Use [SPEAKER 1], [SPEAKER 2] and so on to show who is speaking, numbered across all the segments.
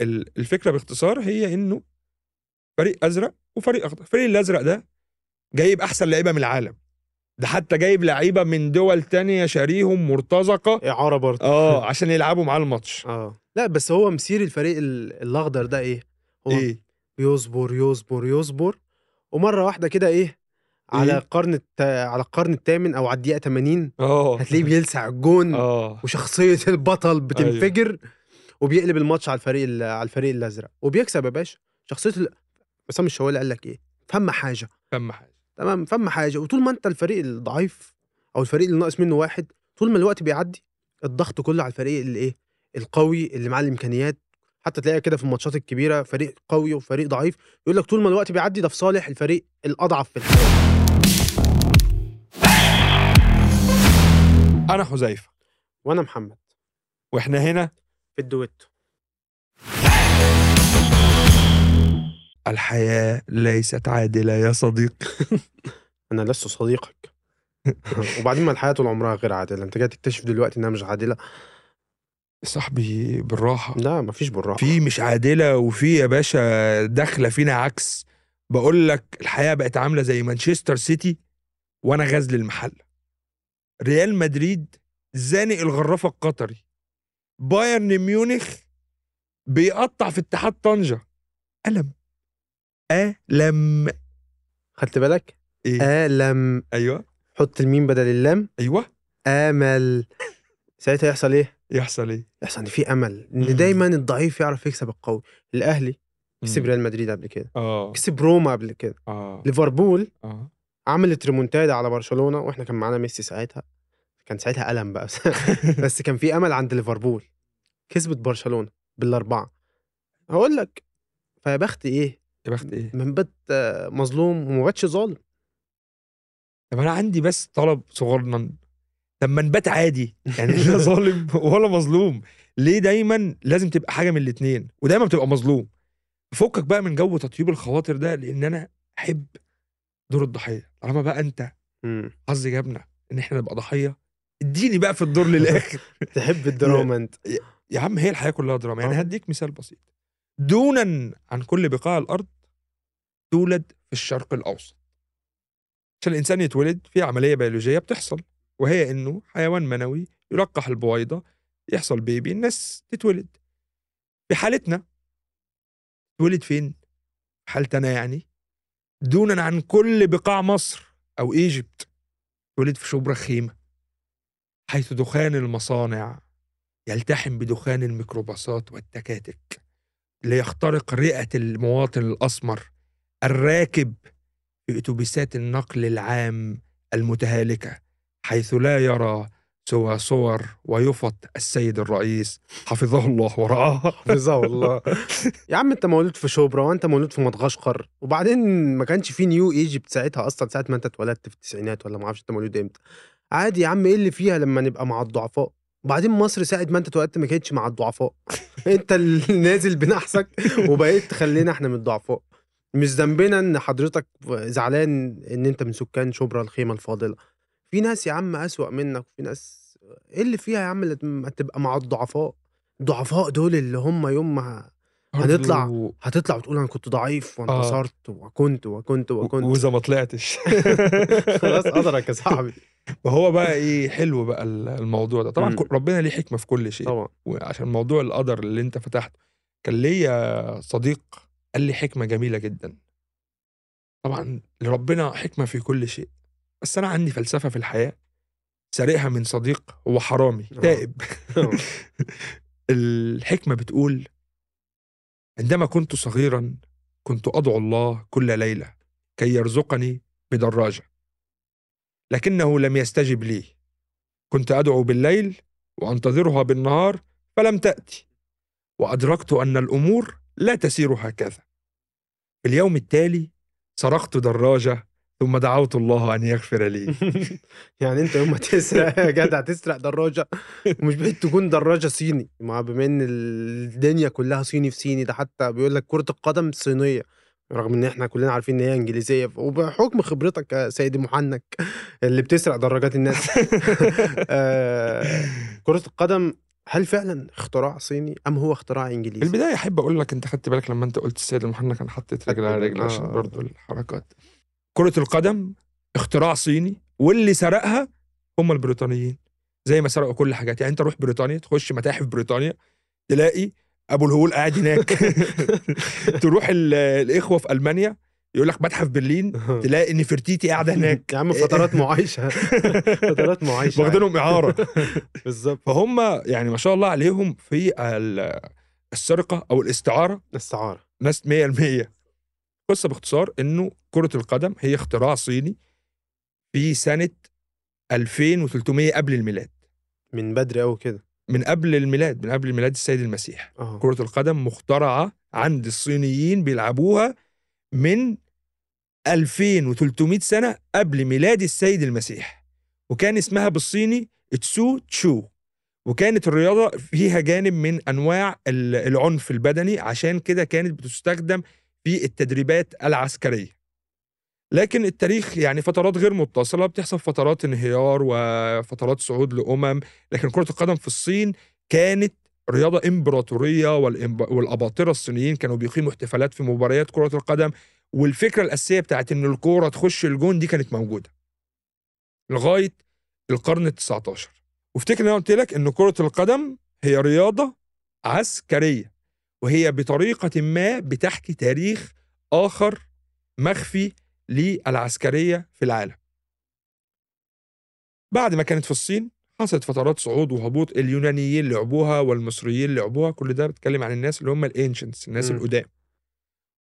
[SPEAKER 1] ال- الفكرة باختصار هي إنه فريق أزرق وفريق أخضر. الفريق الأزرق ده جايب أحسن لعيبة من العالم. ده حتى جايب لعيبة من دول تانية شاريهم مرتزقة.
[SPEAKER 2] إعارة برضه.
[SPEAKER 1] آه عشان يلعبوا معاه الماتش.
[SPEAKER 2] آه. لا بس هو مسير الفريق ال- الأخضر ده إيه؟ هو
[SPEAKER 1] إيه؟
[SPEAKER 2] بيصبر يصبر يصبر. ومرة واحدة كده إيه؟ على
[SPEAKER 1] إيه؟
[SPEAKER 2] القرن الت... على القرن الثامن أو على الدقيقة 80
[SPEAKER 1] آه.
[SPEAKER 2] هتلاقيه بيلسع الجون
[SPEAKER 1] آه.
[SPEAKER 2] وشخصية البطل بتنفجر. وبيقلب الماتش على الفريق ال- على الفريق الأزرق. وبيكسب يا باشا. شخصية. عصام الشوالي قال لك إيه؟ فما حاجة.
[SPEAKER 1] فما حاجة.
[SPEAKER 2] تمام؟ فما حاجة. وطول ما أنت الفريق الضعيف أو الفريق اللي ناقص منه واحد طول ما الوقت بيعدي الضغط كله على الفريق اللي إيه؟ القوي اللي معاه الإمكانيات. حتى تلاقيها كده في الماتشات الكبيرة فريق قوي وفريق ضعيف. يقول لك طول ما الوقت بيعدي ده في صالح الفريق الأضعف في الحياة
[SPEAKER 1] أنا حذيفة.
[SPEAKER 2] وأنا محمد.
[SPEAKER 1] وإحنا هنا
[SPEAKER 2] في الدويتو.
[SPEAKER 1] الحياة ليست عادلة يا صديقي
[SPEAKER 2] أنا لست صديقك. وبعدين ما الحياة طول عمرها غير عادلة. أنت جاي تكتشف دلوقتي إنها مش عادلة.
[SPEAKER 1] صاحبي بالراحة.
[SPEAKER 2] لا مفيش بالراحة.
[SPEAKER 1] في مش عادلة وفي يا باشا داخلة فينا عكس. بقول لك الحياة بقت عاملة زي مانشستر سيتي وأنا غزل المحل ريال مدريد زانق الغرافة القطري. بايرن ميونخ بيقطع في اتحاد طنجة. ألم. ألم.
[SPEAKER 2] خدت بالك؟
[SPEAKER 1] إيه؟
[SPEAKER 2] ألم.
[SPEAKER 1] أيوه.
[SPEAKER 2] حط الميم بدل اللام.
[SPEAKER 1] أيوه.
[SPEAKER 2] أمل. ساعتها يحصل إيه؟
[SPEAKER 1] يحصل إيه؟
[SPEAKER 2] يحصل إن في
[SPEAKER 1] مم.
[SPEAKER 2] إن دايما الضعيف يعرف يكسب القوي. الأهلي كسب. ريال مدريد قبل كده.
[SPEAKER 1] آه.
[SPEAKER 2] كسب روما قبل كده.
[SPEAKER 1] آه.
[SPEAKER 2] ليفربول
[SPEAKER 1] آه.
[SPEAKER 2] عملت ريمونتادا على برشلونة وإحنا كان معانا ميسي ساعتها. كان ساعتها ألم بقى بس كان في أمل عند ليفربول. كسبت برشلونة بالأربعة. هقول لك فيا بخت إيه؟
[SPEAKER 1] يا بخت إيه؟
[SPEAKER 2] من بات آه، مظلوم وما باتش ظالم.
[SPEAKER 1] طب أنا عندي بس طلب صغنن طب ما نبات عادي يعني لا ظالم ولا مظلوم. ليه دايما لازم تبقى حاجة من الاتنين؟ ودايما بتبقى مظلوم. فكك بقى من جو تطيب الخواطر ده لأن أنا أحب دور الضحية. طالما بقى
[SPEAKER 2] أنت.
[SPEAKER 1] حظ جابنا إن إحنا نبقى ضحية اديني بقى في الدور للآخر.
[SPEAKER 2] تحب الدراما أنت.
[SPEAKER 1] يا عم هي الحياة كلها دراما. يعني
[SPEAKER 2] آه.
[SPEAKER 1] هديك مثال بسيط. دونا عن كل بقاع الأرض تولد في الشرق الأوسط. عشان الإنسان يتولد في عملية بيولوجية بتحصل وهي إنه حيوان منوي يلقح البويضة يحصل بيبي الناس تتولد. في حالتنا تولد فين؟ في حالتنا يعني. دونا عن كل بقاع مصر أو إيجيبت تولد في شبرا خيمة. حيث دخان المصانع يلتحم بدخان الميكروباصات والتكاتك ليخترق رئة المواطن الأسمر الراكب في أتوبيسات النقل العام المتهالكة حيث لا يرى سوى صور ويفط السيد الرئيس. حفظه الله ورعاه.
[SPEAKER 2] حفظه الله. يا عم انت مولود في شبرا وانت مولود في مدغشقر وبعدين ما كانش في نيو ايجيبت ساعتها أصلا ساعة ما انت اتولدت في التسعينات ولا ما أعرفش انت مولود إمتى. عادي يا عم إيه اللي فيها لما نبقى مع الضعفاء؟ وبعدين مصر ساعة ما أنت اتولدت ما كانتش مع الضعفاء. أنت اللي نازل بنحسك وبقيت تخلينا إحنا من الضعفاء. مش ذنبنا إن حضرتك زعلان إن أنت من سكان شبرا الخيمة الفاضلة. في ناس يا عم أسوأ منك وفي ناس إيه اللي فيها يا عم لما تبقى مع الضعفاء؟ الضعفاء دول اللي هم يوم ما هنطلع.
[SPEAKER 1] برضو-
[SPEAKER 2] هتطلع وتقول أنا كنت ضعيف وانتصرت وكنت وكنت وكنت.
[SPEAKER 1] وإذا ما طلعتش.
[SPEAKER 2] خلاص قدرك يا صاحبي.
[SPEAKER 1] وهو بقى إيه حلو بقى الموضوع ده. طبعا
[SPEAKER 2] مم.
[SPEAKER 1] كل- ربنا ليه حكمة في كل شيء.
[SPEAKER 2] طبعا.
[SPEAKER 1] وعشان موضوع القدر اللي أنت فتحته كان ليا صديق قال لي حكمة جميلة جدا. طبعا لربنا حكمة في كل شيء. بس أنا عندي فلسفة في الحياة سارقها من صديق هو حرامي
[SPEAKER 2] آه.
[SPEAKER 1] تائب. الحكمة بتقول عندما كنت صغيرا كنت أدعو الله كل ليلة كي يرزقني بدراجة. لكنه لم يستجب لي. كنت أدعو بالليل وأنتظرها بالنهار فلم تأتي وأدركت أن الأمور لا تسير هكذا. في اليوم التالي سرقت دراجة ثم دعوت الله أن يغفر لي.
[SPEAKER 2] يعني أنت يوم ما تسرق يا جدع تسرق دراجة ومش بعيد تكون دراجة صيني. مع بما إن الدنيا كلها صيني في صيني ده حتى بيقول لك كرة القدم صينية. رغم إن إحنا كلنا عارفين إن هي إنجليزية وبحكم خبرتك يا سيدي محنك اللي بتسرق دراجات الناس آه، كرة القدم هل فعلا اختراع صيني أم هو اختراع
[SPEAKER 1] في
[SPEAKER 2] انجليزي؟
[SPEAKER 1] البداية أحب أقول لك أنت خدت بالك لما أنت قلت السيد المحنك أنا حطيت رجل على رجل عشان
[SPEAKER 2] آه.
[SPEAKER 1] برضه الحركات كرة القدم اختراع صيني واللي سرقها هم البريطانيين زي ما سرقوا كل حاجات يعني أنت روح بريطانيا تخش متاحف بريطانيا تلاقي أبو الهول قاعد هناك. تروح ال- الإخوة في ألمانيا يقول لك متحف برلين تلاقي نفرتيتي قاعدة هناك.
[SPEAKER 2] يا عم فترات معايشة. فترات معايشة.
[SPEAKER 1] واخدينهم إعارة.
[SPEAKER 2] بالظبط.
[SPEAKER 1] فهم يعني ما شاء الله عليهم في ال- السرقة أو الاستعارة.
[SPEAKER 2] استعاره
[SPEAKER 1] ناس 100% قصة باختصار إنه كرة القدم هي اختراع صيني في سنة 2300 قبل الميلاد.
[SPEAKER 2] من بدري قوي كده.
[SPEAKER 1] من قبل الميلاد من قبل ميلاد السيد المسيح.
[SPEAKER 2] آه
[SPEAKER 1] كرة القدم مخترعة عند الصينيين بيلعبوها من 2300 سنة قبل ميلاد السيد المسيح. وكان اسمها بالصيني تسو تشو وكانت الرياضة فيها جانب من أنواع ال- العنف البدني عشان كده كانت بتستخدم في التدريبات العسكرية. لكن التاريخ يعني فترات غير متصلة بتحصل فترات انهيار وفترات صعود لأمم لكن كرة القدم في الصين كانت رياضة إمبراطورية والأباطرة الصينيين كانوا بيقيموا احتفالات في مباريات كرة القدم والفكرة الأساسية بتاعت إن الكورة تخش الجون دي كانت موجودة لغاية القرن ال 19 وأفتكر إن أنا قلت لك إن كرة القدم هي رياضة عسكرية وهي بطريقة ما بتحكي تاريخ آخر مخفي للعسكرية في العالم. بعد ما كانت في الصين حصلت فترات صعود وهبوط اليونانيين لعبوها والمصريين لعبوها كل ده بتكلم عن الناس اللي هم الانشنتس الناس. القدام.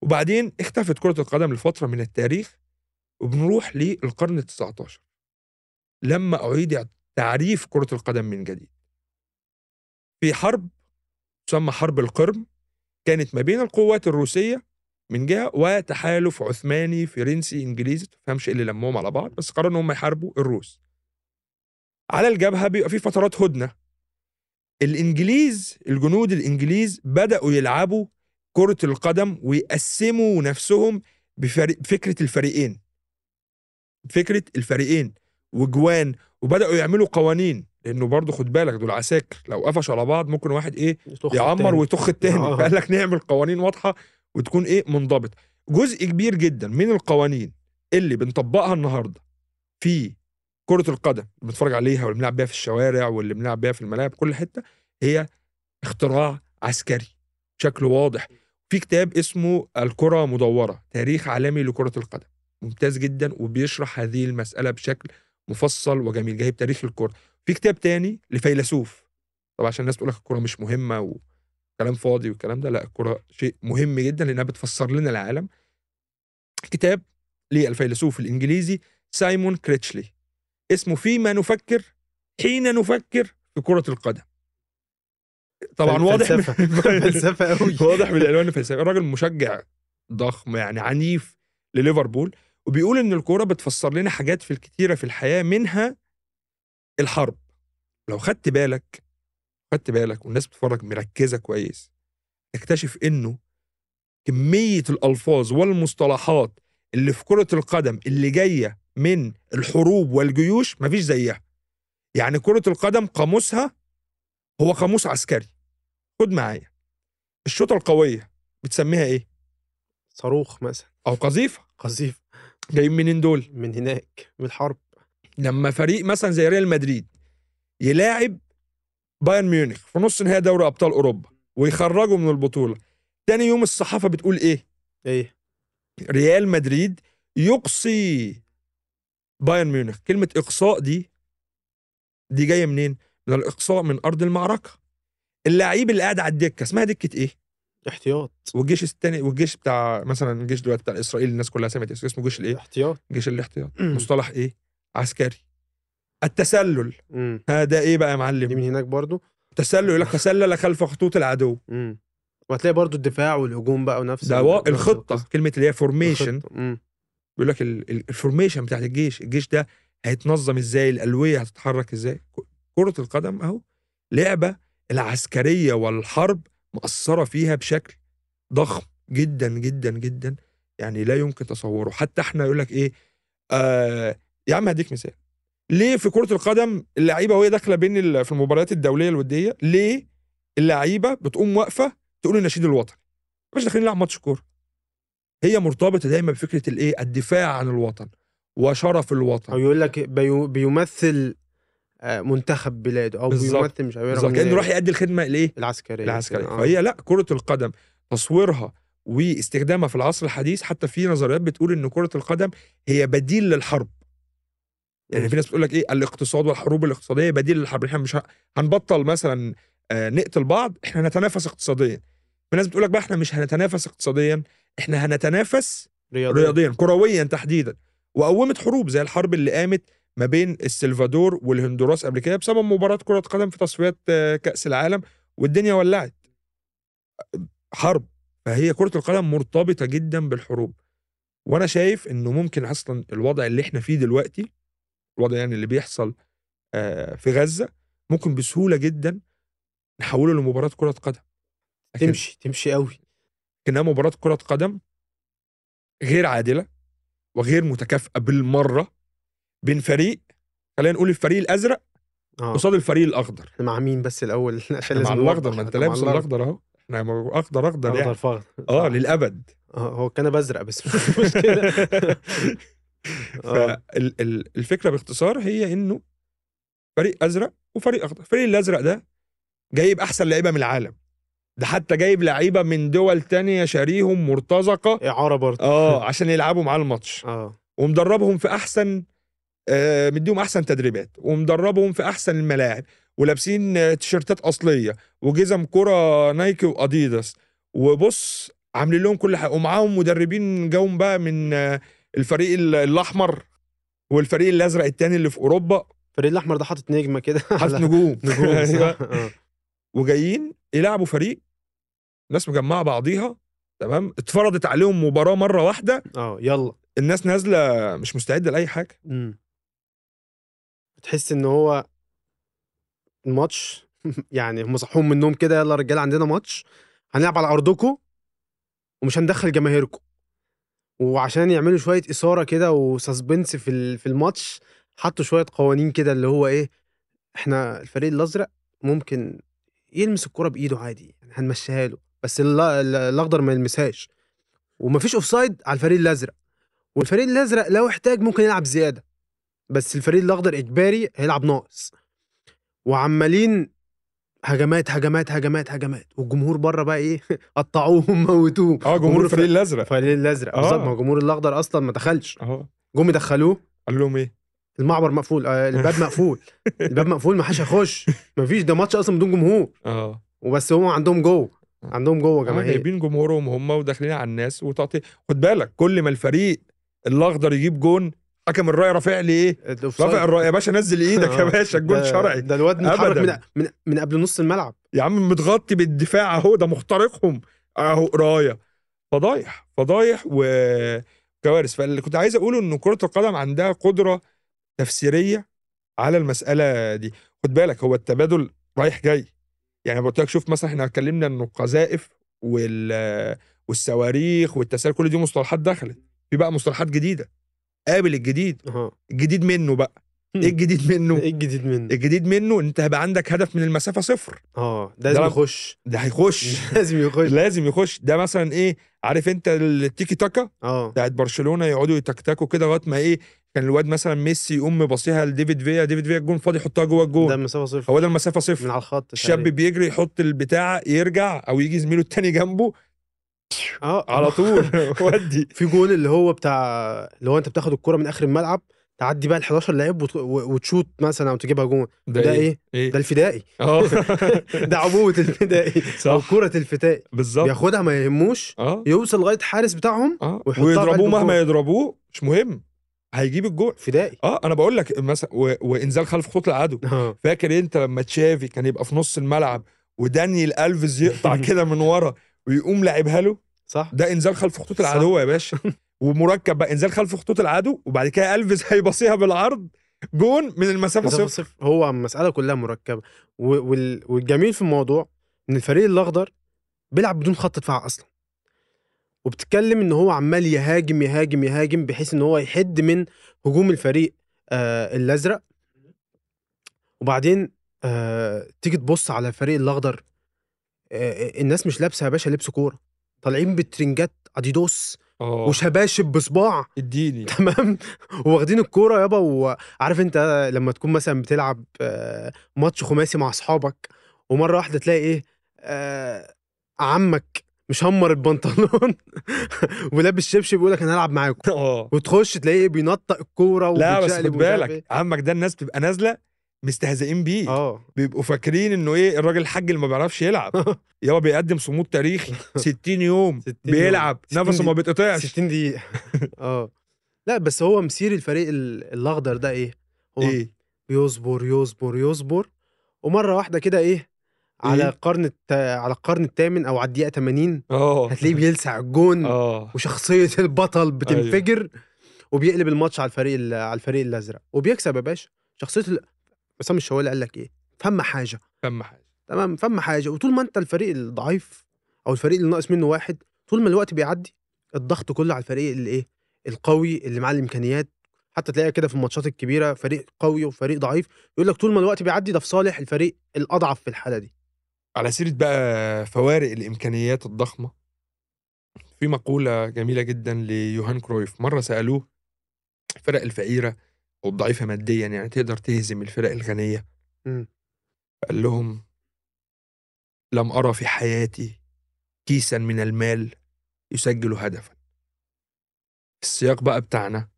[SPEAKER 1] وبعدين اختفت كرة القدم لفترة من التاريخ وبنروح للقرن ال 19 لما أعيد تعريف كرة القدم من جديد. في حرب تسمى حرب القرم كانت ما بين القوات الروسية من جهة وتحالف عثماني فرنسي إنجليزي تفهمش إيه اللي لمهم على بعض بس قرروا إن هم يحاربوا الروس على الجبهة بيبقى في فترات هدنة الإنجليز الجنود الإنجليز بدأوا يلعبوا كرة القدم ويقسموا نفسهم بفكرة الفريقين فكرة الفريقين وجوان وبدأوا يعملوا قوانين لأنه برضه خد بالك دول عساكر لو قفشوا على بعض ممكن واحد
[SPEAKER 2] يطخ
[SPEAKER 1] يعمر. ويطخ التاني
[SPEAKER 2] آه.
[SPEAKER 1] فقال لك نعمل قوانين واضحة وتكون إيه؟ منضبط. جزء كبير جدا من القوانين اللي بنطبقها النهارده في كرة القدم اللي بنتفرج عليها واللي بنلعب بيها في الشوارع واللي بنلعب بيها في الملاعب كل حتة هي اختراع عسكري بشكل واضح. في كتاب اسمه الكرة مدورة تاريخ عالمي لكرة القدم. ممتاز جدا وبيشرح هذه المسألة بشكل مفصل وجميل جايب تاريخ الكرة. في كتاب تاني لفيلسوف طبعا عشان الناس تقول لك الكوره مش مهمة وكلام فاضي والكلام ده لا الكورة شيء مهم جدا لأنها بتفسر لنا العالم كتاب للفيلسوف الإنجليزي سايمون كريتشلي اسمه فيما نفكر حين نفكر في كرة القدم طبعا واضح
[SPEAKER 2] فلسفة. فلسفة قوي.
[SPEAKER 1] واضح من العنوان الفلسفي الراجل مشجع ضخم يعني عنيف لليفربول وبيقول إن الكورة بتفسر لنا حاجات في الكتيرة في الحياة منها الحرب لو خدت بالك خدت بالك والناس بتتفرج مركزة كويس تكتشف إنه كمية الألفاظ والمصطلحات اللي في كرة القدم اللي جاية من الحروب والجيوش مفيش زيها. يعني كرة القدم قاموسها هو قاموس عسكري. خد معايا. الشوطة القوية بتسميها إيه؟
[SPEAKER 2] صاروخ مثلا.
[SPEAKER 1] أو قذيفة.
[SPEAKER 2] قذيف
[SPEAKER 1] جايين منين دول؟
[SPEAKER 2] من هناك من الحرب.
[SPEAKER 1] لما فريق مثلا زي ريال مدريد يلاعب بايرن ميونخ في نص نهائي دوري أبطال أوروبا ويخرجوا من البطولة. تاني يوم الصحافة بتقول إيه؟
[SPEAKER 2] إيه؟
[SPEAKER 1] ريال مدريد يقصي بايرن ميونخ. كلمة إقصاء دي دي جاية منين؟ من الإقصاء من أرض المعركة. اللعيب اللي قاعد على الدكة اسمها دكة إيه؟
[SPEAKER 2] احتياط.
[SPEAKER 1] والجيش الثاني والجيش بتاع مثلا الجيش دلوقتي بتاع إسرائيل الناس كلها سمعت اسمه اسمه جيش الإيه؟
[SPEAKER 2] احتياط.
[SPEAKER 1] جيش الاحتياط. مصطلح إيه؟ عسكري. التسلل.
[SPEAKER 2] امم
[SPEAKER 1] هذا إيه بقى يا
[SPEAKER 2] دي
[SPEAKER 1] معلم؟
[SPEAKER 2] من هناك برضو.
[SPEAKER 1] تسلل يقول لك تسلل خلف خطوط العدو.
[SPEAKER 2] امم وهتلاقي برضو الدفاع والهجوم بقى ونفس
[SPEAKER 1] ده الخطة
[SPEAKER 2] القصة.
[SPEAKER 1] كلمة اللي هي
[SPEAKER 2] formation. مم.
[SPEAKER 1] بيقول لك ال- ال- ال formation بتاعت الجيش الجيش ده هيتنظم إزاي؟ الألوية هتتحرك إزاي؟ كرة القدم أهو. لعبة العسكرية والحرب مأثرة فيها بشكل ضخم جدا جدا جدا. يعني لا يمكن تصوره. حتى إحنا يقول لك إيه آه يا عم هديك مثال. ليه في كرة القدم اللعيبة وهي داخلة بين في المباريات الدولية الودية ليه اللعيبة بتقوم واقفة تقول النشيد الوطني؟ مش داخلين نلعب ماتش كورة. هي مرتبطة دايما بفكرة الإيه؟ الدفاع عن الوطن وشرف
[SPEAKER 2] أو
[SPEAKER 1] الوطن
[SPEAKER 2] يقول لك بيو- بيمثل آه، منتخب بلاده أو
[SPEAKER 1] بالظبط.
[SPEAKER 2] بيمثل مش عارف كأنه
[SPEAKER 1] راح يؤدي الخدمة الايه
[SPEAKER 2] العسكرية.
[SPEAKER 1] العسكرية.
[SPEAKER 2] آه.
[SPEAKER 1] فهي لا كرة القدم تصويرها واستخدامها في العصر الحديث حتى في نظريات بتقول إن كرة القدم هي بديل للحرب. يعني. في ناس بتقول لك إيه الاقتصاد والحروب الاقتصادية بديل للحرب إحنا مش هنبطل مثلا آه، نقتل بعض إحنا هنتنافس اقتصاديا. في ناس بتقول لك بقى إحنا مش هنتنافس اقتصاديا إحنا هنتنافس
[SPEAKER 2] رياضيا.
[SPEAKER 1] رياضيا كرويا تحديدا. وقومت حروب زي الحرب اللي قامت ما بين السلفادور والهندوراس قبل كده بسبب مباراة كرة قدم في تصفيات آه، كأس العالم والدنيا ولعت. حرب. فهي كرة القدم مرتبطة جدا بالحروب. وأنا شايف إنه ممكن أصلا الوضع اللي إحنا فيه دلوقتي الوضع يعني اللي بيحصل آه، في غزة ممكن بسهولة جدا نحوله لمباراة كرة قدم.
[SPEAKER 2] تمشي تمشي قوي
[SPEAKER 1] انها مباراة كرة قدم غير عادلة وغير متكافئة بالمرة بين فريق خلينا نقول الفريق الأزرق
[SPEAKER 2] آه.
[SPEAKER 1] قصاد الفريق الأخضر.
[SPEAKER 2] إحنا مع مين بس الأول؟ عشان لازم
[SPEAKER 1] مع. الأخضر ما
[SPEAKER 2] أنت
[SPEAKER 1] لابس الأخضر. أهو. إحنا اخضر اخضر
[SPEAKER 2] اخضر
[SPEAKER 1] يعني
[SPEAKER 2] فاخضر
[SPEAKER 1] آه
[SPEAKER 2] صح.
[SPEAKER 1] للأبد.
[SPEAKER 2] آه، هو كان بزرق بس مش مشكلة. آه.
[SPEAKER 1] فالفكرة باختصار هي إنه فريق أزرق وفريق أخضر. الفريق الأزرق ده جايب أحسن لعيبة من العالم. ده حتى جايب لعيبة من دول تانية شاريهم مرتزقة.
[SPEAKER 2] إعارة برضه.
[SPEAKER 1] آه عشان يلعبوا معاه الماتش.
[SPEAKER 2] آه.
[SPEAKER 1] ومدربهم في أحسن آه مديهم أحسن تدريبات. ومدربهم في أحسن الملاعب. ولابسين آه، تيشيرتات أصلية. وجزم كرة نايكي وأديداس. وبص عاملين لهم كل حاجة. ومعاهم مدربين جاهم بقى من آه، الفريق ال- الأحمر والفريق الأزرق التاني اللي في أوروبا.
[SPEAKER 2] الفريق الأحمر ده حاطط نجمة كده
[SPEAKER 1] حاطط نجوم
[SPEAKER 2] نجوم
[SPEAKER 1] أيوة.
[SPEAKER 2] صح؟ آه.
[SPEAKER 1] وجايين يلعبوا فريق ناس مجمعة بعضيها تمام؟ اتفرضت عليهم مباراة مرة واحدة.
[SPEAKER 2] آه يلا.
[SPEAKER 1] الناس نازلة مش مستعدة لأي حاجة.
[SPEAKER 2] مم. تحس إن هو الماتش يعني هم صحوهم من النوم كده يلا يا رجالة عندنا ماتش. هنلعب على أرضكم ومش هندخل جماهيركم. وعشان يعملوا شوية إثارة كده و suspense في في الماتش حطوا شوية قوانين كده اللي هو إيه إحنا الفريق الأزرق ممكن يلمس الكرة بإيده عادي يعني هنمشيها له بس الأخضر ما يلمسهاش. ومفيش offside على الفريق الأزرق. والفريق الأزرق لو احتاج ممكن يلعب زيادة بس الفريق الأخضر إجباري هيلعب ناقص. وعمالين هجمات هجمات هجمات هجمات. والجمهور بره بقى إيه؟ قطعوهم موتوهم.
[SPEAKER 1] آه جمهور الفريق الأزرق.
[SPEAKER 2] الفريق الأزرق
[SPEAKER 1] آه.
[SPEAKER 2] بالظبط ما هو الجمهور الأخضر أصلا ما دخلش.
[SPEAKER 1] آه
[SPEAKER 2] جم يدخلوه.
[SPEAKER 1] قال لهم إيه؟
[SPEAKER 2] المعبر مقفول آه الباب مقفول. الباب مقفول ما حدش هيخش. ما فيش ده ماتش أصلا بدون جمهور.
[SPEAKER 1] آه.
[SPEAKER 2] وبس هم عندهم جوه عندهم جوه
[SPEAKER 1] آه،
[SPEAKER 2] جماهير.
[SPEAKER 1] جايبين جمهورهم هم وداخلين على الناس وتقطيع. خد بالك كل ما الفريق الأخضر يجيب جون حكم الرايه رافع لي
[SPEAKER 2] إيه.
[SPEAKER 1] رافع الرايه يا باشا نزل إيدك يا
[SPEAKER 2] آه.
[SPEAKER 1] باشا الجون
[SPEAKER 2] ده-
[SPEAKER 1] شرعي.
[SPEAKER 2] ده الواد متحرك. من, من من قبل نص الملعب.
[SPEAKER 1] يا عم متغطي بالدفاع أهو ده مخترقهم. أهو راية. فضايح فضايح وكوارث فاللي كنت عايز أقوله ان كرة القدم عندها قدرة تفسيرية على المسألة دي. خد بالك هو التبادل رايح جاي. يعني قلت لك شوف مثلا إحنا اتكلمنا إنه القذائف وال والصواريخ والتسالي كل دي مصطلحات دخلت. في بقى مصطلحات جديدة. قابل الجديد. الجديد منه بقى. إيه الجديد منه؟
[SPEAKER 2] إيه الجديد منه؟
[SPEAKER 1] الجديد منه إن أنت هيبقى عندك هدف من المسافة صفر.
[SPEAKER 2] آه ده لازم
[SPEAKER 1] ده-
[SPEAKER 2] يخش.
[SPEAKER 1] ده هيخش.
[SPEAKER 2] لازم يخش.
[SPEAKER 1] لازم يخش. ده مثلا إيه؟ عارف أنت التيكي تاكا؟
[SPEAKER 2] أه.
[SPEAKER 1] بتاعت برشلونة يقعدوا يتكتكوا كده لغاية ما إيه؟ كان الواد مثلا ميسي يقوم مباصيها لديفيد فيا. ديفيد فيا الجون فاضي يحطها جوه
[SPEAKER 2] ده
[SPEAKER 1] الجون
[SPEAKER 2] المسافة صفر.
[SPEAKER 1] هو ده المسافة
[SPEAKER 2] من
[SPEAKER 1] صفر
[SPEAKER 2] على الخط
[SPEAKER 1] الشاب. بيجري يحط البتاع يرجع أو يجي زميله التاني جنبه.
[SPEAKER 2] آه
[SPEAKER 1] على طول. ودي.
[SPEAKER 2] في جول اللي هو بتاع اللي هو انت بتاخد الكرة من آخر الملعب تعدي بقى ال 11 لعيب وت- و- وتشوت مثلا أو تجيبها جون. ده إيه؟
[SPEAKER 1] إيه؟
[SPEAKER 2] ده الفدائي.
[SPEAKER 1] آه.
[SPEAKER 2] ده عبوة الفدائي. أو
[SPEAKER 1] صح
[SPEAKER 2] كرة الفدائي.
[SPEAKER 1] بالظبط.
[SPEAKER 2] بياخدها ما يهموش
[SPEAKER 1] آه.
[SPEAKER 2] يوصل لغاية الحارس بتاعهم آه.
[SPEAKER 1] ويضربوه مهما. يضربوه مش مهم. هيجيب الجول
[SPEAKER 2] فدائي.
[SPEAKER 1] آه أنا بقول لك مثلا و... وإنزال خلف خطوط العدو
[SPEAKER 2] آه.
[SPEAKER 1] فاكر أنت لما تشافي كان يبقى في نص الملعب وداني ألفيز يقطع كده من ورا ويقوم لاعبها له؟
[SPEAKER 2] صح؟
[SPEAKER 1] ده إنزال خلف خطوط. العدو يا باشا. ومركب بقى إنزال خلف خطوط العدو وبعد كده الفيز هيباصيها بالعرض جون من
[SPEAKER 2] المسافة
[SPEAKER 1] صفر.
[SPEAKER 2] صفر. هو المسألة كلها وال- والجميل في الموضوع إن الفريق الأخضر بيلعب بدون خط دفاع أصلا. وبتتكلم إن هو عمال يهاجم يهاجم يهاجم بحيث إن هو يحد من هجوم الفريق آه الأزرق. وبعدين آه تيجي تبص على الفريق الأخضر آه الناس مش لابسة يا باشا لبس كورة. طالعين بترنجات اديدوس
[SPEAKER 1] آه.
[SPEAKER 2] وشباشب بصباع.
[SPEAKER 1] إديني.
[SPEAKER 2] تمام؟ واخدين الكورة يابا وعارف أنت لما تكون مثلا بتلعب آه، ماتش خماسي مع أصحابك ومرة واحدة تلاقي إيه آه، عمك مشمر البنطلون ولابس شبشب بيقول لك أنا هلعب معاكم.
[SPEAKER 1] آه.
[SPEAKER 2] وتخش تلاقيه بينطق الكورة
[SPEAKER 1] لا بس خد بالك
[SPEAKER 2] إيه.
[SPEAKER 1] عمك ده الناس بتبقى نازلة مستهزئين بيه
[SPEAKER 2] آه.
[SPEAKER 1] بيبقوا فاكرين إنه إيه الراجل الحاج اللي ما بيعرفش يلعب. يابا بيقدم صمود تاريخي 60 يوم
[SPEAKER 2] 60 يوم.
[SPEAKER 1] بيلعب
[SPEAKER 2] 60
[SPEAKER 1] نفسه ما
[SPEAKER 2] دقيقة.
[SPEAKER 1] بيتقطعش.
[SPEAKER 2] 60 دقيقة. آه. لا بس هو مسير الفريق ال- الأخضر ده إيه؟ هو
[SPEAKER 1] إيه؟
[SPEAKER 2] يصبر يصبر يصبر. ومرة واحدة كده إيه على
[SPEAKER 1] إيه؟
[SPEAKER 2] القرن الت... على القرن الثامن أو على الدقيقة 80
[SPEAKER 1] آه.
[SPEAKER 2] هتلاقيه بيلسع الجون
[SPEAKER 1] آه.
[SPEAKER 2] وشخصية البطل بتنفجر وبيقلب الماتش على الفريق ال- على الفريق الأزرق. وبيكسب يا باشا. شخصية ال... عصام الشوالي قال لك إيه؟ فم حاجة.
[SPEAKER 1] فهم حاجة.
[SPEAKER 2] تمام؟ فم حاجة. وطول ما أنت الفريق الضعيف أو الفريق اللي ناقص منه واحد طول ما الوقت بيعدي الضغط كله على الفريق اللي إيه؟ القوي اللي معاه الإمكانيات. حتى تلاقيها كده في الماتشات الكبيرة فريق قوي وفريق ضعيف. يقول لك طول ما الوقت بيعدي ده في صالح الفريق الأضعف في الحالة دي.
[SPEAKER 1] على سيرة بقى فوارق الإمكانيات الضخمة في مقولة جميلة جدا ليوهان كرويف. مرة سألوه الفرق الفقيرة أو الضعيفه ماديا يعني تقدر تهزم الفرق الغنية.
[SPEAKER 2] مم.
[SPEAKER 1] قال لهم لم أرى في حياتي كيسا من المال يسجل هدفا. السياق بقى بتاعنا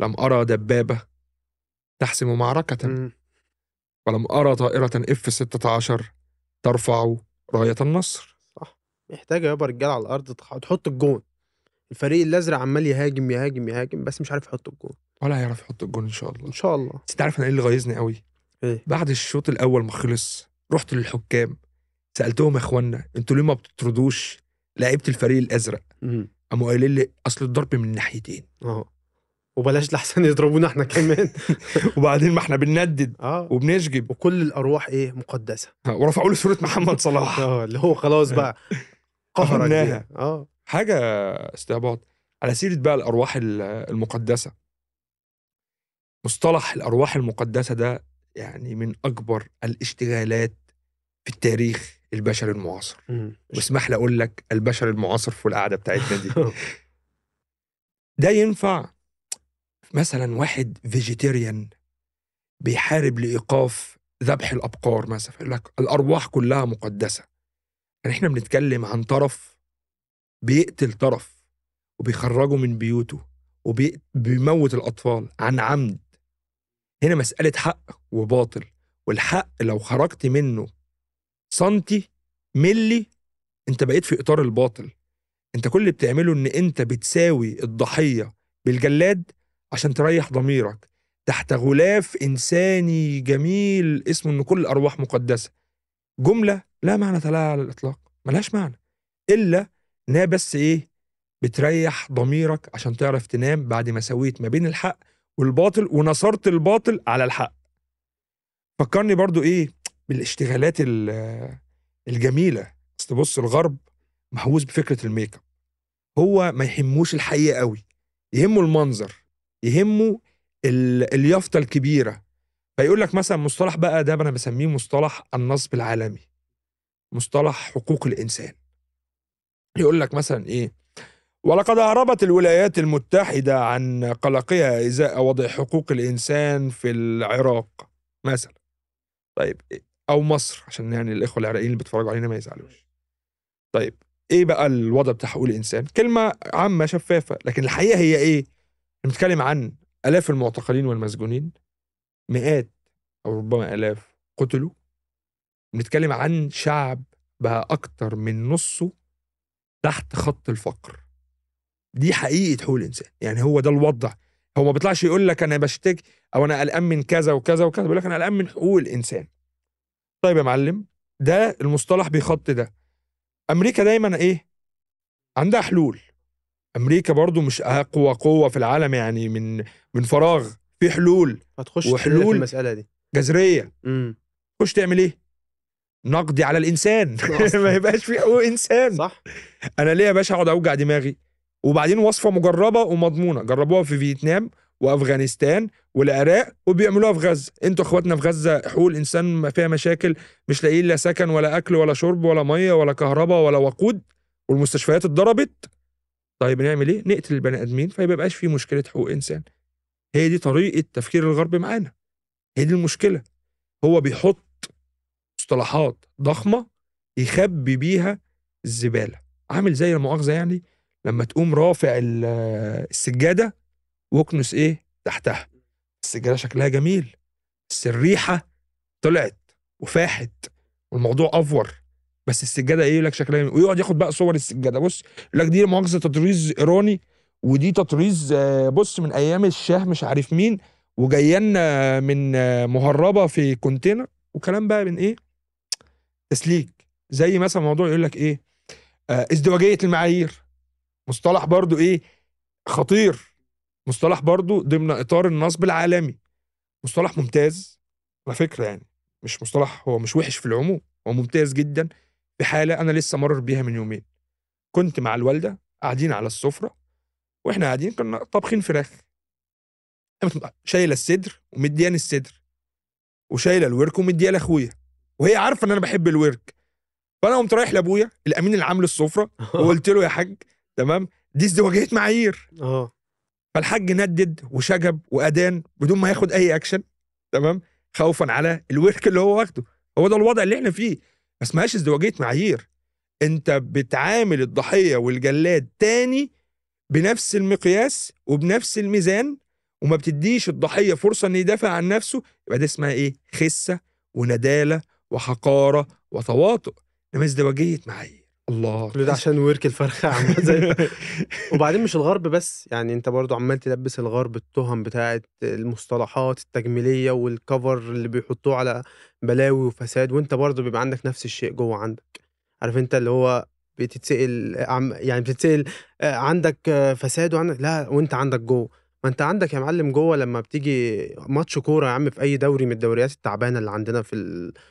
[SPEAKER 1] لم أرى دبابة تحسم معركة.
[SPEAKER 2] مم.
[SPEAKER 1] ولم أرى طائرة إف 16 ترفع راية النصر.
[SPEAKER 2] محتاجة يابا رجالة على الأرض تح- تحط الجون. الفريق الأزرق عمال يهاجم يهاجم يهاجم بس مش عارف يحط الجون.
[SPEAKER 1] ولا هيعرف يحط الجون إن شاء الله.
[SPEAKER 2] إن شاء الله.
[SPEAKER 1] بس أنت عارف أنا إيه اللي غيظني قوي؟
[SPEAKER 2] إيه؟
[SPEAKER 1] بعد الشوط الأول ما خلص رحت للحكام سألتهم يا إخوانا أنتوا ليه ما بتطردوش لعيبة الفريق
[SPEAKER 2] الأزرق.
[SPEAKER 1] قاموا قايلين لي أصل الضرب من الناحيتين
[SPEAKER 2] آه وبلاش لحسن يضربونا إحنا كمان.
[SPEAKER 1] وبعدين ما إحنا بنندد
[SPEAKER 2] آه.
[SPEAKER 1] وبنشجب.
[SPEAKER 2] وكل الأرواح إيه؟ مقدسة.
[SPEAKER 1] ورفعوا لي صورة محمد صلاح.
[SPEAKER 2] آه اللي هو خلاص بقى قهرك
[SPEAKER 1] قهرناها.
[SPEAKER 2] آه.
[SPEAKER 1] حاجة استعباط على سيرة بقى الأرواح ال- المقدسة. مصطلح الأرواح المقدسة ده يعني من أكبر الاشتغالات في التاريخ البشري المعاصر. واسمح لي أقول لك البشر المعاصر في القعدة بتاعتنا دي. ده ينفع مثلا واحد فيجيتيريان بيحارب لإيقاف ذبح الأبقار مثلا يقول لك الأرواح كلها مقدسة. يعني إحنا بنتكلم عن طرف بيقتل طرف وبيخرجه من بيوته وبيموت الأطفال عن عمد. هنا مسألة حق وباطل والحق لو خرجت منه سنتي ملي أنت بقيت في إطار الباطل. أنت كل اللي بتعمله إن أنت بتساوي الضحية بالجلاد عشان تريح ضميرك. تحت غلاف إنساني جميل اسمه إن كل الارواح مقدسة. جملة لا معنى لها على الإطلاق ملهاش معنى. انها بس إيه بتريح ضميرك عشان تعرف تنام بعد ما سويت ما بين الحق والباطل ونصرت الباطل على الحق. فكرني برضو إيه بالاشتغالات ال- الجميلة. اصل بص الغرب مهووس بفكرة الميك أب. هو ما يهموش الحقيقة قوي يهمه المنظر يهمه ال- اليافطة الكبيرة. فيقول لك مثلا مصطلح بقى ده أنا بسميه مصطلح النصب العالمي مصطلح حقوق الإنسان. يقول لك مثلا إيه ولقد هربت الولايات المتحدة عن قلقها ازاء وضع حقوق الإنسان في العراق مثلا. طيب أو مصر عشان يعني الإخوة العراقيين اللي بيتفرجوا علينا ما يزعلوش. طيب إيه بقى الوضع بتاع حقوق الإنسان؟ كلمة عامة شفافة لكن الحقيقة هي إيه؟ بنتكلم عن آلاف المعتقلين والمسجونين مئات أو ربما آلاف قتلوا. بنتكلم عن شعب بقى أكتر من نصه تحت خط الفقر. دي حقيقة حقوق الإنسان. يعني هو ده الوضع. هو ما بيطلعش يقول لك أنا بشتكي أو أنا قلقان من كذا وكذا وكذا بيقول لك أنا قلقان من حقوق الإنسان. طيب يا معلم ده المصطلح بيخط ده. أمريكا دايما إيه؟ عندها حلول. أمريكا برضو مش أقوى قوة في العالم يعني من من فراغ. في حلول.
[SPEAKER 2] هتخش
[SPEAKER 1] وحلول-
[SPEAKER 2] وحلول في المسألة دي.
[SPEAKER 1] جذرية.
[SPEAKER 2] امم
[SPEAKER 1] خش تعمل إيه؟ نقضي على
[SPEAKER 2] الإنسان.
[SPEAKER 1] ما يبقاش في حقوق إنسان.
[SPEAKER 2] صح.
[SPEAKER 1] أنا ليه يا باشا أقعد أوجع دماغي؟ وبعدين وصفة مجربة ومضمونة. جربوها في فيتنام وأفغانستان والعراق وبيعملوها في غزة. أنتوا إخواتنا في غزة حقوق الإنسان فيها مشاكل. مش لاقيين لا سكن ولا أكل ولا شرب ولا مية ولا كهرباء ولا وقود. والمستشفيات اتضربت. طيب نعمل إيه؟ نقتل البني آدمين فيبقى يبقاش في مشكلة حقوق إنسان. هي دي طريقة تفكير الغرب معانا. هي دي المشكلة. هو بيحط مصطلحات ضخمة يخبي بيها الزبالة. عامل زي المؤاخذة يعني لما تقوم رافع ال- السجادة واكنس إيه؟ تحتها. السجادة شكلها جميل. بس الريحه طلعت وفاحت والموضوع أفور. بس السجادة إيه؟ لك شكلها جميل. ويقعد ياخد بقى صور السجادة. بص يقول لك دي مؤاخذة تطريز إيراني ودي تطريز آه، بص من أيام الشاه مش عارف مين وجاينا من آه، مهربة في كونتينر. وكلام بقى من إيه؟ تسليك. زي مثلا موضوع يقول لك إيه آه، ازدواجية المعايير. مصطلح برضو إيه خطير. مصطلح برضو ضمن إطار النصب العالمي. مصطلح ممتاز على فكرة يعني. مش مصطلح هو مش وحش في العموم هو ممتاز جدا في حالة أنا لسه مرر بيها من يومين. كنت مع الوالدة قاعدين على السفرة وإحنا قاعدين كنا طابخين فراخ. شايلة الصدر ومدياني الصدر وشايلة الورك ومديها لاخويا وهي عارفة إن أنا بحب الورك. فأنا قمت رايح لأبويا الأمين العام للسفرة وقلت له يا حاج تمام؟ دي ازدواجية معايير.
[SPEAKER 2] أه.
[SPEAKER 1] فالحاج ندد وشجب وأدان بدون ما ياخد أي أكشن تمام؟ خوفا على الورك اللي هو واخده. هو ده الوضع اللي إحنا فيه. ما اسمهاش ازدواجية معايير. أنت بتعامل الضحية والجلاد تاني بنفس المقياس وبنفس الميزان وما بتديش الضحية فرصة ان يدافع عن نفسه. يبقى ده اسمها إيه؟ خسة وندالة وحقارة وتواطؤ. انما ازدواجيه معايير الله.
[SPEAKER 2] كل ده عشان ورك الفرخه عامله زي وبعدين مش الغرب بس يعني انت برضو عمال تلبس الغرب التهم بتاعت المصطلحات التجميلية والكفر اللي بيحطوه على بلاوي وفساد وانت برضو بيبقى عندك نفس الشيء جوه عندك. عارف انت اللي هو بتتسأل عم يعني بتتسأل آه، عندك فساد وعندك لا وانت عندك جوه. ما انت عندك يا معلم جوه لما بتيجي ماتش كورة يا عم في أي دوري من الدوريات التعبانة اللي عندنا في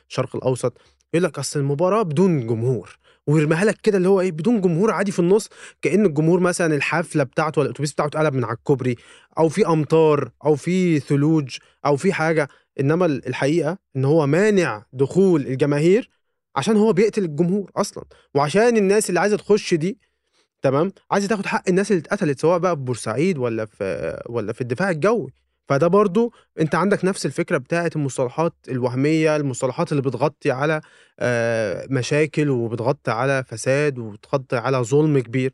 [SPEAKER 2] الشرق الأوسط يقول لك أصل المباراة بدون جمهور ويرميها لك كده اللي هو إيه بدون جمهور عادي في النص كأن الجمهور مثلا الحفله بتاعته ولا الأتوبيس بتاعه اتقلب من على الكوبري أو في أمطار أو في ثلوج أو في حاجة إنما الحقيقة إن هو مانع دخول الجماهير عشان هو بيقتل الجمهور أصلا وعشان الناس اللي عايزة تخش دي تمام؟ عايزة تاخد حق الناس اللي اتقتلت سواء بقى في بورسعيد ولا في ولا في الدفاع الجوي. فده برضو انت عندك نفس الفكرة بتاعت المصطلحات الوهمية المصطلحات اللي بتغطي على آه، مشاكل وبتغطي على فساد وبتغطي على ظلم كبير.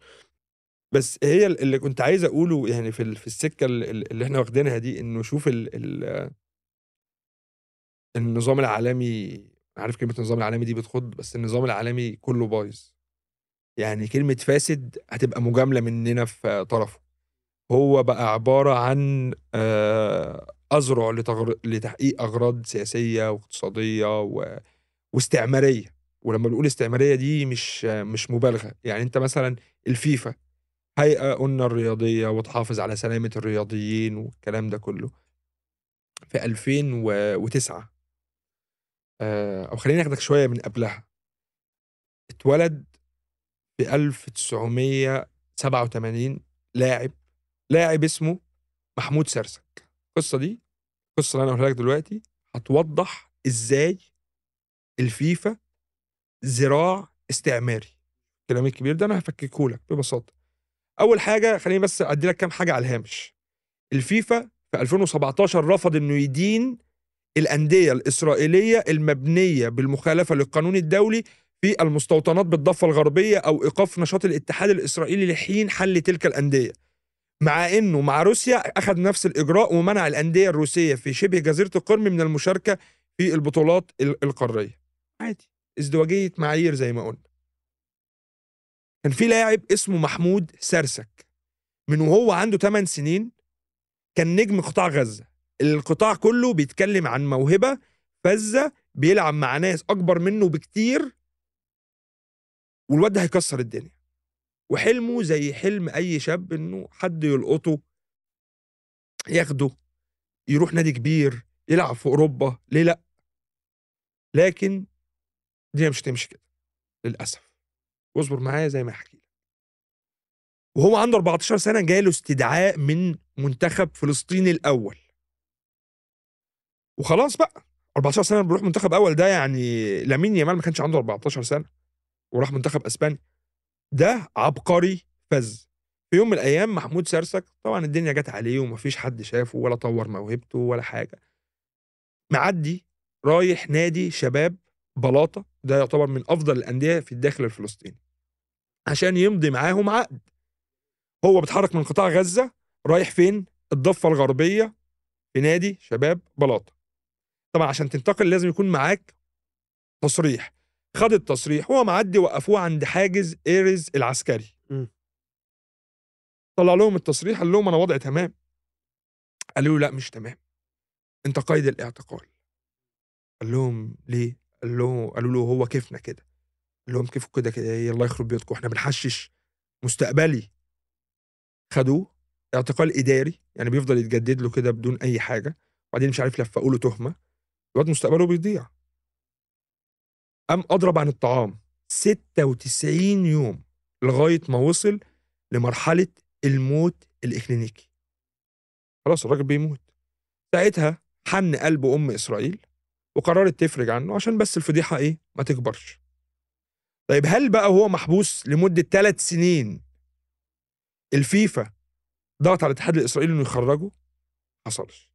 [SPEAKER 1] بس هي اللي كنت عايز أقوله يعني في في السكة اللي إحنا واخدينها دي إنه شوف ال ال النظام العالمي عارف كلمة النظام العالمي دي بتخض بس النظام العالمي كله بايظ. يعني كلمة فاسد هتبقى مجاملة مننا في طرفه. هو بقى عبارة عن آه، أذرع لتغر... لتحقيق أغراض سياسية واقتصادية و... واستعمارية. ولما بنقول استعمارية دي مش مش مبالغة. يعني أنت مثلا الفيفا هيئة قلنا الرياضية وتحافظ على سلامة الرياضيين والكلام ده كله. في 2009 آه، أو خلينا ناخدك شوية من قبلها. اتولد في 1987 لاعب لاعب اسمه محمود سرسك. القصة دي القصة اللي أنا هقولها لك دلوقتي هتوضح إزاي الفيفا ذراع استعماري. الكلام الكبير ده أنا هفككه لك ببساطة. أول حاجة خليني بس أدي لك كام حاجة على الهامش. الفيفا في 2017 رفض إنه يدين الأندية الإسرائيلية المبنية بالمخالفة للقانون الدولي في المستوطنات بالضفة الغربية أو إيقاف نشاط الاتحاد الإسرائيلي لحين حل تلك الأندية. مع إنه مع روسيا أخذ نفس الإجراء ومنع الأندية الروسية في شبه جزيرة القرم من المشاركة في البطولات ال- القارية. عادي. ازدواجية معايير زي ما قلنا. كان في لاعب اسمه محمود سرسك. من وهو عنده 8 سنين كان نجم قطاع غزة. القطاع كله بيتكلم عن موهبة فذة بيلعب مع ناس أكبر منه بكتير والواد ده هيكسر الدنيا. وحلمه زي حلم أي شاب إنه حد يلقطه ياخده يروح نادي كبير يلعب في أوروبا ليه لأ؟ لكن الدنيا مش هتمشي كده للأسف. واصبر معايا زي ما أحكي لك. وهو عنده 14 سنة جاله استدعاء من منتخب فلسطين الأول. وخلاص بقى 14 سنة بيروح منتخب أول ده يعني لامين يامال ما كانش عنده 14 سنة. وراح منتخب إسبانيا. ده عبقري فز في يوم من الأيام محمود سرسك طبعا الدنيا جت عليه ومفيش حد شافه ولا طور موهبته ولا حاجة. معدي رايح نادي شباب بلاطة ده يعتبر من أفضل الأندية في الداخل الفلسطيني عشان يمضي معاهم عقد. هو بيتحرك من قطاع غزة رايح فين؟ الضفة الغربية في نادي شباب بلاطة. طبعا عشان تنتقل لازم يكون معاك تصريح. خد التصريح هو معدي وقفوه عند حاجز ايرز العسكري. طلع لهم التصريح قال لهم أنا وضعي تمام. قالوا له لا مش تمام. أنت قيد الاعتقال. قال لهم ليه؟ قال له قالوا له هو كيفنا كده. قال لهم كيفه كده كده؟ إيه الله يخرب بيوتكم إحنا بنحشش مستقبلي. خدوه اعتقال إداري يعني بيفضل يتجدد له كده بدون أي حاجة. وبعدين مش عارف لفقوا له تهمة. الواد مستقبله بيضيع. قام أضرب عن الطعام 96 يوم لغاية ما وصل لمرحلة الموت الإكلينيكي. خلاص الراجل بيموت. ساعتها حن قلب أم إسرائيل وقررت تفرج عنه عشان بس الفضيحة إيه ما تكبرش. طيب هل بقى هو محبوس لمدة ثلاث سنين؟ الفيفا ضغط على الاتحاد الإسرائيلي إنه يخرجه؟ حصلش.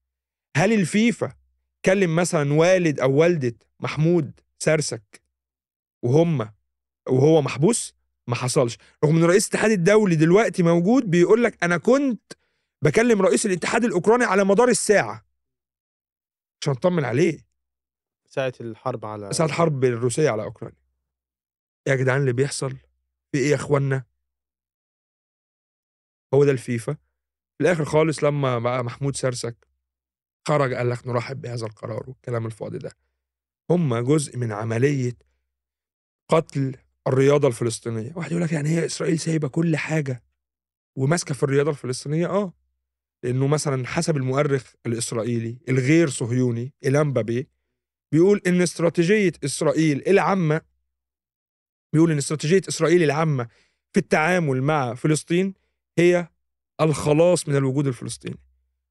[SPEAKER 1] هل الفيفا كلم مثلا والد أو والدة محمود سرسك وهم وهو محبوس؟ ما حصلش. رغم إن رئيس الاتحاد الدولي دلوقتي موجود بيقول لك أنا كنت بكلم رئيس الاتحاد الأوكراني على مدار الساعة. عشان اطمن عليه.
[SPEAKER 2] ساعة الحرب على
[SPEAKER 1] ساعة الحرب الروسية على أوكرانيا. يا جدعان اللي بيحصل؟ في إيه يا اخوانا هو ده الفيفا. في الآخر خالص لما بقى محمود سرسك خرج قال لك نرحب بهذا القرار والكلام الفاضي ده. هم جزء من عملية قتل الرياضة الفلسطينية. واحد يقول لك يعني هي إسرائيل سايبة كل حاجة وماسكة في الرياضة الفلسطينية؟ آه. لأنه مثلا حسب المؤرخ الإسرائيلي الغير صهيوني إيلام بابي بيقول إن استراتيجية إسرائيل العامة بيقول إن استراتيجية إسرائيل العامة في التعامل مع فلسطين هي الخلاص من الوجود الفلسطيني.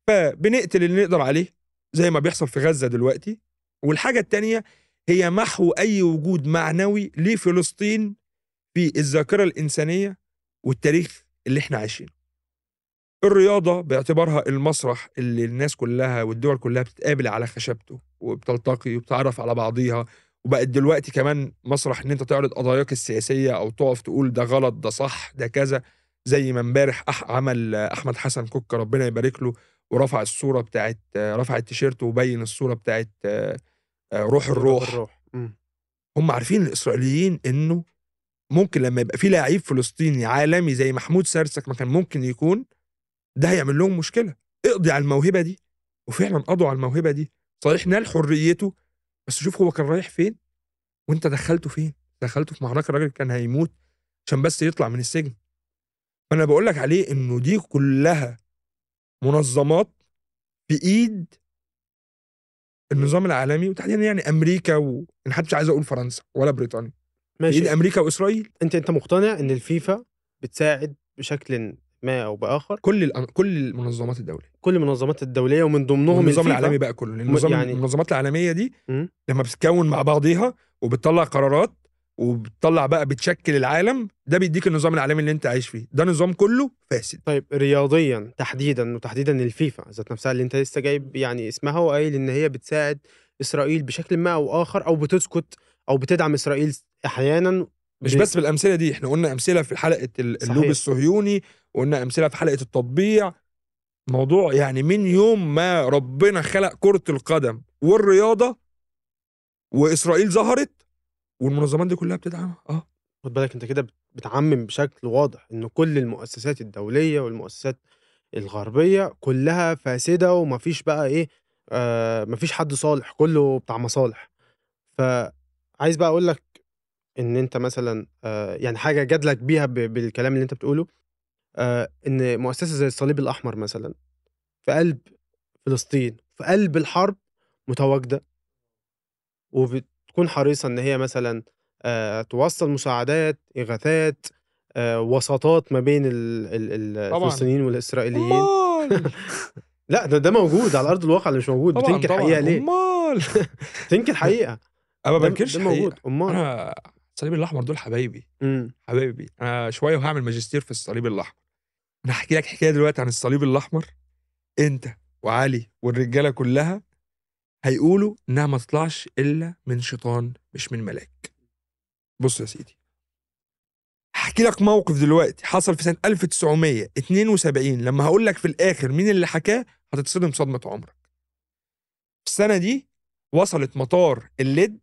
[SPEAKER 1] فبنقتل اللي نقدر عليه زي ما بيحصل في غزة دلوقتي. والحاجة التانية هي محو أي وجود معنوي لفلسطين في الذاكرة الإنسانية والتاريخ اللي إحنا عايشينه. الرياضة باعتبارها المسرح اللي الناس كلها والدول كلها بتتقابل على خشبته وبتلتقي وبتعرف على بعضيها وبقت دلوقتي كمان مسرح إن أنت تعرض قضاياك السياسية أو تقف تقول ده غلط ده صح ده كذا زي ما امبارح عمل أحمد حسن كوكا ربنا يبارك له ورفع الصورة بتاعت رفع التيشيرت وبين الصورة بتاعت روح الروح.
[SPEAKER 2] الروح.
[SPEAKER 1] هم عارفين الإسرائيليين إنه ممكن لما يبقى في لعيب فلسطيني عالمي زي محمود سرسك ما كان ممكن يكون ده هيعمل لهم مشكلة. اقضي على الموهبة دي. وفعلا قضوا على الموهبة دي. صحيح نال حريته. بس شوف هو كان رايح فين. وانت دخلته فين؟ دخلته في معركة الراجل كان هيموت عشان بس يطلع من السجن. فأنا بقول لك عليه إنه دي كلها منظمات في إيد النظام العالمي وتحديدا يعني أمريكا و أنا حتى مش عايز أقول فرنسا ولا بريطانيا. في ايد
[SPEAKER 2] ماشي
[SPEAKER 1] أمريكا وإسرائيل.
[SPEAKER 2] أنت أنت مقتنع إن الفيفا بتساعد بشكل ما أو بآخر؟
[SPEAKER 1] كل الأن- كل المنظمات الدولية.
[SPEAKER 2] كل المنظمات الدولية ومن ضمنهم
[SPEAKER 1] النظام. العالمي بقى كله. النظام
[SPEAKER 2] يعني-
[SPEAKER 1] يعني المنظمات العالمية دي
[SPEAKER 2] مم.
[SPEAKER 1] لما بتتكون مع بعضيها وبتطلع قرارات وبتطلع بقى بتشكل العالم ده بيديك النظام العالمي اللي انت عايش فيه. ده نظام كله فاسد.
[SPEAKER 2] طيب رياضيا تحديدا وتحديدا الفيفا ذات نفسها اللي انت لسه جايب يعني اسمها وقايل إن هي بتساعد إسرائيل بشكل ما أو آخر أو بتسكت أو بتدعم إسرائيل أحيانا.
[SPEAKER 1] مش بس بالأمثلة دي إحنا قلنا أمثلة في
[SPEAKER 2] حلقة.
[SPEAKER 1] اللوبي الصهيوني وقلنا أمثلة في حلقة التطبيع. موضوع يعني من يوم ما ربنا خلق كرة القدم والرياضة وإسرائيل ظهرت والمنظمات دي كلها بتدعمها آه.
[SPEAKER 2] خد بالك أنت كده بت- بتعمم بشكل واضح إن كل المؤسسات الدولية والمؤسسات الغربية كلها فاسدة ومفيش بقى إيه آه مفيش حد صالح كله بتاع مصالح. فعايز بقى أقول لك إن أنت مثلا آه يعني حاجة جادلك بيها بالكلام اللي أنت بتقوله آه إن مؤسسة زي الصليب الأحمر مثلا في قلب فلسطين في قلب الحرب متواجدة. وبتكون حريصة إن هي مثلا آه توصل مساعدات إغاثات آه، وساطات ما بين ال- ال-
[SPEAKER 1] طبعاً.
[SPEAKER 2] الفلسطينيين والإسرائيليين.
[SPEAKER 1] أمال!
[SPEAKER 2] لأ ده ده موجود على أرض الواقع اللي مش موجود
[SPEAKER 1] طبعا
[SPEAKER 2] بتنكر
[SPEAKER 1] طبعا.
[SPEAKER 2] حقيقة ليه؟
[SPEAKER 1] أمال!
[SPEAKER 2] تنكر حقيقة.
[SPEAKER 1] أنا ما
[SPEAKER 2] ده-
[SPEAKER 1] بنكرش
[SPEAKER 2] ده موجود.
[SPEAKER 1] حقيقة.
[SPEAKER 2] أمال؟
[SPEAKER 1] أنا الصليب الأحمر دول حبايبي.
[SPEAKER 2] مم.
[SPEAKER 1] حبايبي. أنا شوية وهعمل ماجستير في الصليب الأحمر. أنا هحكي لك حكاية دلوقتي عن الصليب الأحمر. أنت وعلي والرجالة كلها هيقولوا إنها ما تطلعش إلا من شيطان مش من ملاك. بص يا سيدي. هحكي لك موقف دلوقتي حصل في سنة 1972 لما هقول لك في الآخر مين اللي حكاه هتتصدم صدمة عمرك. السنة دي وصلت مطار الليد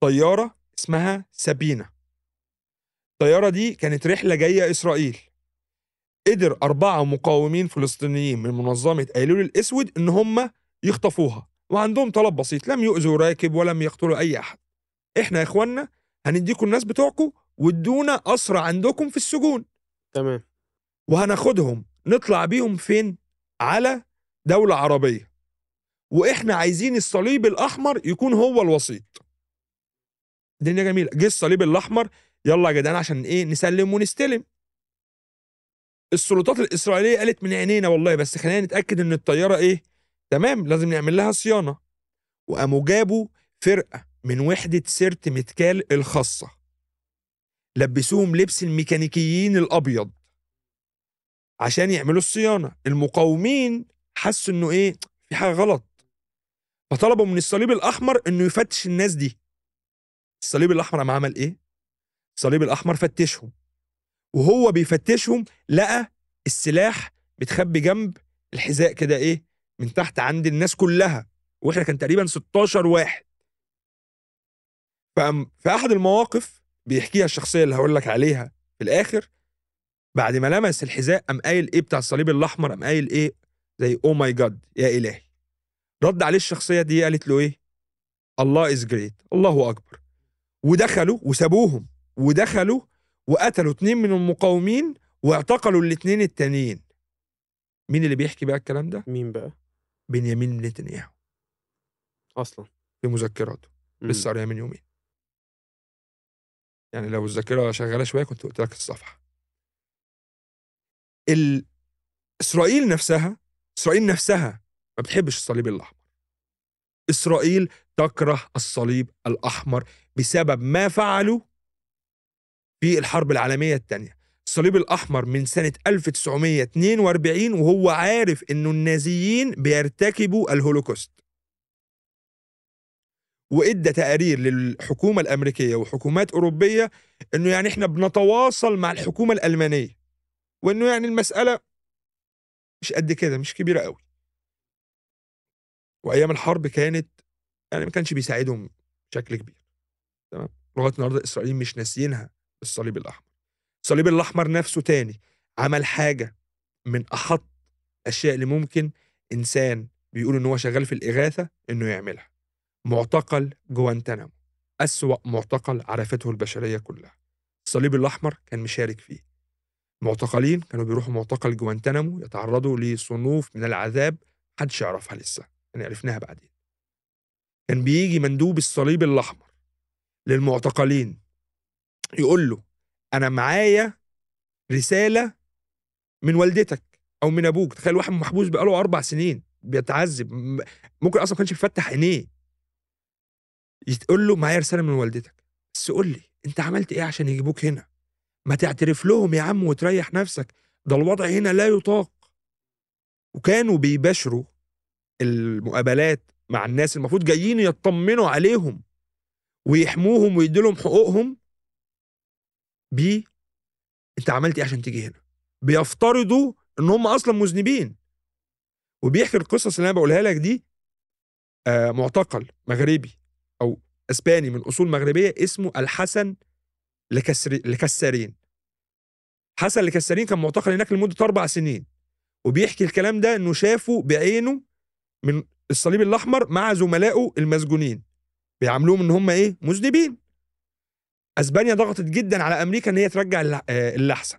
[SPEAKER 1] طيارة اسمها سابينا الطيارة دي كانت رحلة جاية إسرائيل. قدر أربعة مقاومين فلسطينيين من منظمة أيلول الأسود إن هم يخطفوها. وعندهم طلب بسيط لم يؤذوا راكب ولم يقتلوا أي أحد. إحنا يا إخوانا هنديكم الناس بتوعكم وادونا أسرى عندكم في السجون.
[SPEAKER 2] تمام.
[SPEAKER 1] وهناخدهم نطلع بيهم فين؟ على دولة عربية. وإحنا عايزين الصليب الأحمر يكون هو الوسيط. الدنيا جميلة. جه الصليب الأحمر. يلا يا جدعان عشان إيه؟ نسلم ونستلم. السلطات الإسرائيلية قالت من عينينا والله بس خلينا نتأكد إن الطيارة إيه؟ تمام لازم نعمل لها صيانة. وقاموا جابوا فرقة من وحدة سيرت متكال الخاصة. لبسوهم لبس الميكانيكيين الأبيض. عشان يعملوا الصيانة. المقاومين حسوا إنه إيه في حاجة غلط. فطلبوا من الصليب الأحمر إنه يفتش الناس دي. الصليب الأحمر قام عمل إيه؟ الصليب الأحمر فتشهم. وهو بيفتشهم لقى السلاح بتخبي جنب الحذاء كده إيه من تحت عند الناس كلها وإحنا كان تقريبا 16 واحد. في أحد المواقف بيحكيها الشخصية اللي هقول لك عليها في الآخر بعد ما لمس الحذاء قام قايل إيه بتاع الصليب الأحمر؟ قام قايل إيه زي oh my God يا إلهي. رد عليه الشخصية دي قالت له إيه؟ الله is great الله أكبر. ودخلوا وسابوهم ودخلوا وقتلوا اتنين من المقاومين واعتقلوا الاتنين التانيين. مين اللي بيحكي بقى الكلام ده؟
[SPEAKER 2] مين بقى؟
[SPEAKER 1] بنيامين نتنياهو.
[SPEAKER 2] أصلا.
[SPEAKER 1] في مذكراته. لسه قاريها من يومين. يعني لو الذاكرة شغالة شوية كنت قلت لك الصفحة. ال... إسرائيل نفسها إسرائيل نفسها ما بتحبش الصليب الأحمر. إسرائيل تكره الصليب الأحمر بسبب ما فعلوا في الحرب العالمية الثانية الصليب الأحمر من سنة 1942 وهو عارف انه النازيين بيرتكبوا الهولوكوست. وإدى تقارير للحكومة الأمريكية وحكومات أوروبية إنه يعني إحنا بنتواصل مع الحكومة الألمانية وإنه يعني المسألة مش قد كده مش كبيرة قوي. وأيام الحرب كانت يعني ما كانش بيساعدهم بشكل كبير تمام؟ لغاية النهارده الاسرائيليين مش ناسيينها الصليب الأحمر. الصليب الأحمر نفسه تاني عمل حاجة من أحط الاشياء اللي ممكن إنسان بيقول إن هو شغال في الإغاثة إنه يعملها. معتقل جوانتنامو أسوأ معتقل عرفته البشرية كلها. الصليب الأحمر كان مشارك فيه. معتقلين كانوا بيروحوا معتقل جوانتنامو يتعرضوا لصنوف من العذاب محدش يعرفها لسه يعني عرفناها بعدين. كان بيجي مندوب الصليب الأحمر للمعتقلين يقول له أنا معايا رسالة من والدتك أو من أبوك. تخيل واحد محبوس بقاله أربع سنين بيتعذب ممكن أصلا ما كانش بيفتح عينيه. يتقول له معايا رسالة من والدتك. بس قول لي أنت عملت إيه عشان يجيبوك هنا؟ ما تعترف لهم يا عم وتريح نفسك. ده الوضع هنا لا يطاق. وكانوا بيباشروا المقابلات مع الناس المفروض جايين يطمنوا عليهم ويحموهم ويدوا لهم حقوقهم. ب أنت عملت إيه عشان تيجي هنا؟ بيفترضوا إن هم أصلا مذنبين. وبيحكي القصص اللي أنا بقولها لك دي آه معتقل مغربي أو إسباني من أصول مغربية اسمه الحسن لكسري لكسارين. حسن لكسارين كان معتقل هناك لمدة أربع سنين. وبيحكي الكلام ده إنه شافه بعينه من الصليب الأحمر مع زملائه المسجونين. بيعاملوهم إن هم إيه؟ مذنبين. أسبانيا ضغطت جدا على أمريكا إن هي ترجع آه، اللي أحسن.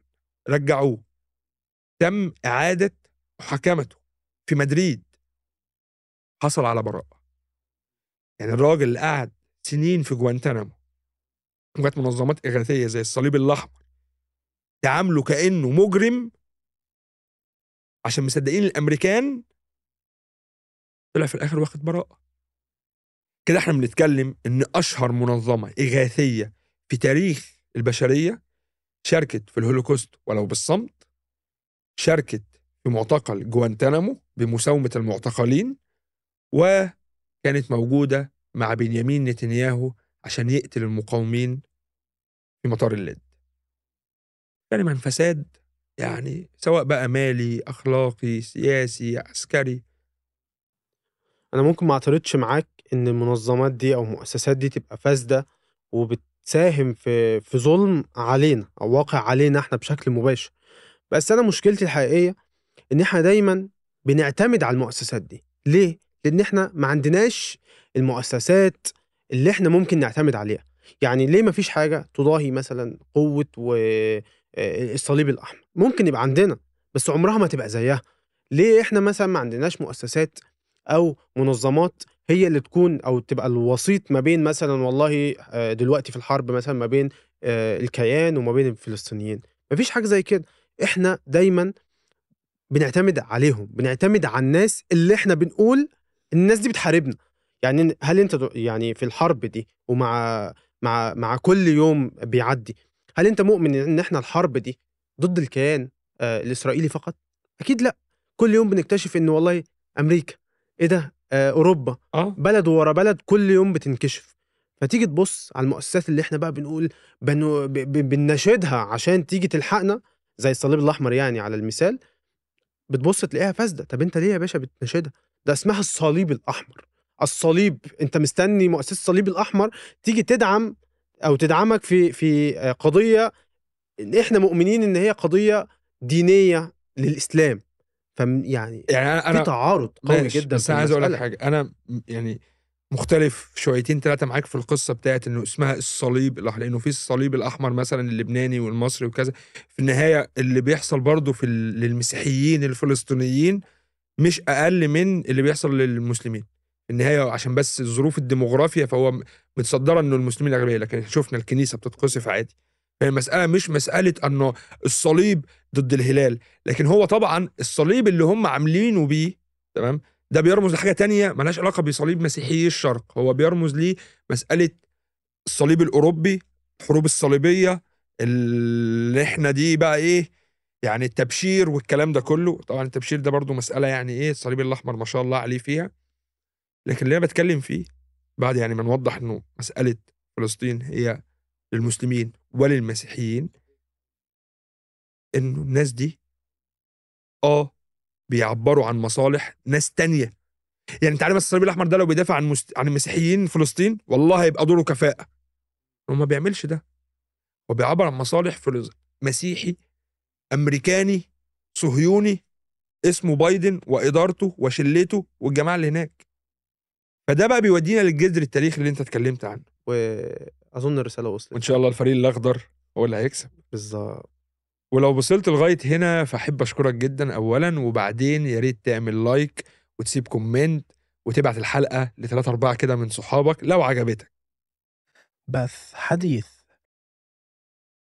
[SPEAKER 1] رجعوه. تم إعادة محاكمته في مدريد. حصل على براءة. يعني الراجل اللي قعد سنين في جوانتنامو وجات منظمات إغاثية زي الصليب الأحمر تعامله كأنه مجرم عشان مصدقين الأمريكان طلع في الآخر واخد براءة. كده إحنا بنتكلم إن أشهر منظمة إغاثية في تاريخ البشرية شاركت في الهولوكوست ولو بالصمت شاركت في معتقل جوانتانامو بمساومة المعتقلين وكانت موجودة مع بنيامين نتنياهو عشان يقتل المقاومين في مطار اللد كان من فساد يعني سواء بقى مالي أخلاقي سياسي عسكري.
[SPEAKER 2] أنا ممكن ما أعترضش معاك إن المنظمات دي أو المؤسسات دي تبقى فاسدة وبتساهم في في ظلم علينا أو واقع علينا إحنا بشكل مباشر. بس أنا مشكلتي الحقيقية إن إحنا دايما بنعتمد على المؤسسات دي. ليه؟ لأن إحنا ما عندناش المؤسسات اللي إحنا ممكن نعتمد عليها. يعني ليه ما فيش حاجة تضاهي مثلا قوة والصليب الأحمر؟ ممكن يبقى عندنا بس عمرها ما تبقى زيها. ليه إحنا مثلا ما عندناش مؤسسات أو منظمات هي اللي تكون أو تبقى الوسيط ما بين مثلا والله آه، دلوقتي في الحرب مثلا ما بين آه، الكيان وما بين الفلسطينيين. مفيش حاجة زي كده. إحنا دايما بنعتمد عليهم بنعتمد على الناس اللي إحنا بنقول الناس دي بتحاربنا. يعني هل أنت يعني في الحرب دي ومع مع مع كل يوم بيعدي هل أنت مؤمن إن إحنا الحرب دي ضد الكيان آه، الإسرائيلي فقط؟ أكيد لأ. كل يوم بنكتشف إن والله أمريكا. إيه ده؟ أوروبا.
[SPEAKER 1] آه.
[SPEAKER 2] بلد ورا بلد كل يوم بتنكشف. فتيجي تبص على المؤسسات اللي إحنا بقى بنقول بنو بنناشدها عشان تيجي تلحقنا زي الصليب الأحمر يعني على المثال بتبص تلاقيها فاسدة. طب أنت ليه يا باشا بتناشدها؟ ده اسمها الصليب الأحمر. الصليب أنت مستني مؤسسة الصليب الأحمر تيجي تدعم أو تدعمك في في آه، قضية إحنا مؤمنين إن هي قضية دينية للإسلام. فم يعني
[SPEAKER 1] يعني أنا
[SPEAKER 2] في تعارض قوي جدا
[SPEAKER 1] بس أنا عايز أقول لك. حاجة. أنا يعني مختلف شويتين ثلاثة معاك في القصة بتاعت إنه اسمها الصليب الاحمر لأنه في الصليب الأحمر مثلا اللبناني والمصري وكذا. في النهاية اللي بيحصل برضه في للمسيحيين الفلسطينيين مش أقل من اللي بيحصل للمسلمين. في النهاية عشان بس ظروف الديموغرافيا فهو متصدرة إنه المسلمين اغلبيه لكن شفنا الكنيسة بتتقصف عادي. فالمساله مش مسألة إنه الصليب ضد الهلال لكن هو طبعا الصليب اللي هم عاملينه بيه تمام؟ ده بيرمز لحاجة تانية ملهاش علاقة بصليب مسيحيي الشرق هو بيرمز ليه مساله الصليب الأوروبي الحروب الصليبية اللي إحنا دي بقى إيه يعني التبشير والكلام ده كله. طبعا التبشير ده برضو مسألة يعني إيه الصليب الأحمر ما شاء الله عليه فيها. لكن اللي أنا بتكلم فيه بعد يعني ما نوضح إنه مسألة فلسطين هي للمسلمين وللمسيحيين إنه الناس دي آه بيعبروا عن مصالح ناس تانية. يعني أنت عارف الصليب الاحمر ده لو بيدافع عن مست... عن المسيحيين فلسطين والله هيبقى دوره كفاءة. هو ما بيعملش ده. هو بيعبر عن مصالح فلسطين مسيحي أمريكاني صهيوني اسمه بايدن وإدارته وشلته والجماعة اللي هناك. فده بقى بيودينا للجذر التاريخي اللي أنت اتكلمت عنه.
[SPEAKER 2] واظن الرسالة وصلت.
[SPEAKER 1] وإن شاء الله الفريق الأخضر هو اللي هيكسب.
[SPEAKER 2] بالظبط.
[SPEAKER 1] ولو وصلت لغاية هنا فأحب أشكرك جدا اولا وبعدين يا ريت تعمل like وتسيب comment وتبعت الحلقة لثلاثة أربعة كده من صحابك لو عجبتك.
[SPEAKER 3] بث حديث.